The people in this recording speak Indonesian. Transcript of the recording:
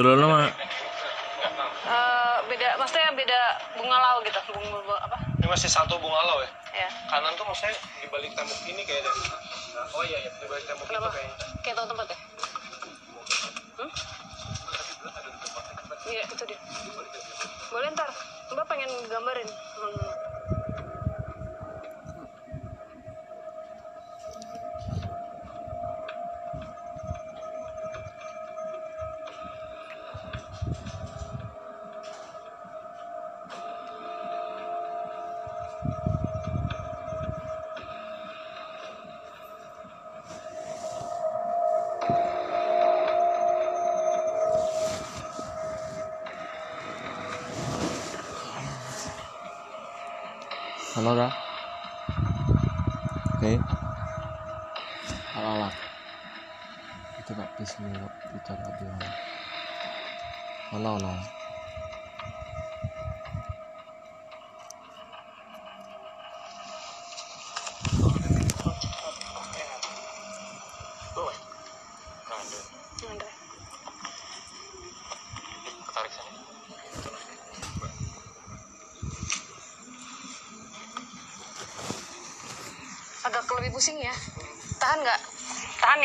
Celana mah Eh, beda maksudnya beda bunga lau gitu bunga, bunga apa Ini masih satu bunga lo ya. ya Kanan tuh maksudnya di balik tembok ini kayak ada. Oh iya iya di balik tembok kenapa itu kayaknya. kayak tahu tempatnya hmm? iya itu dia boleh ntar mbak pengen gambarin hmm. Halo kak Oke. Alat Itu kak di sini kak dia Halo halo. Ketarik agak lebih pusing ya tahan nggak tahan ya.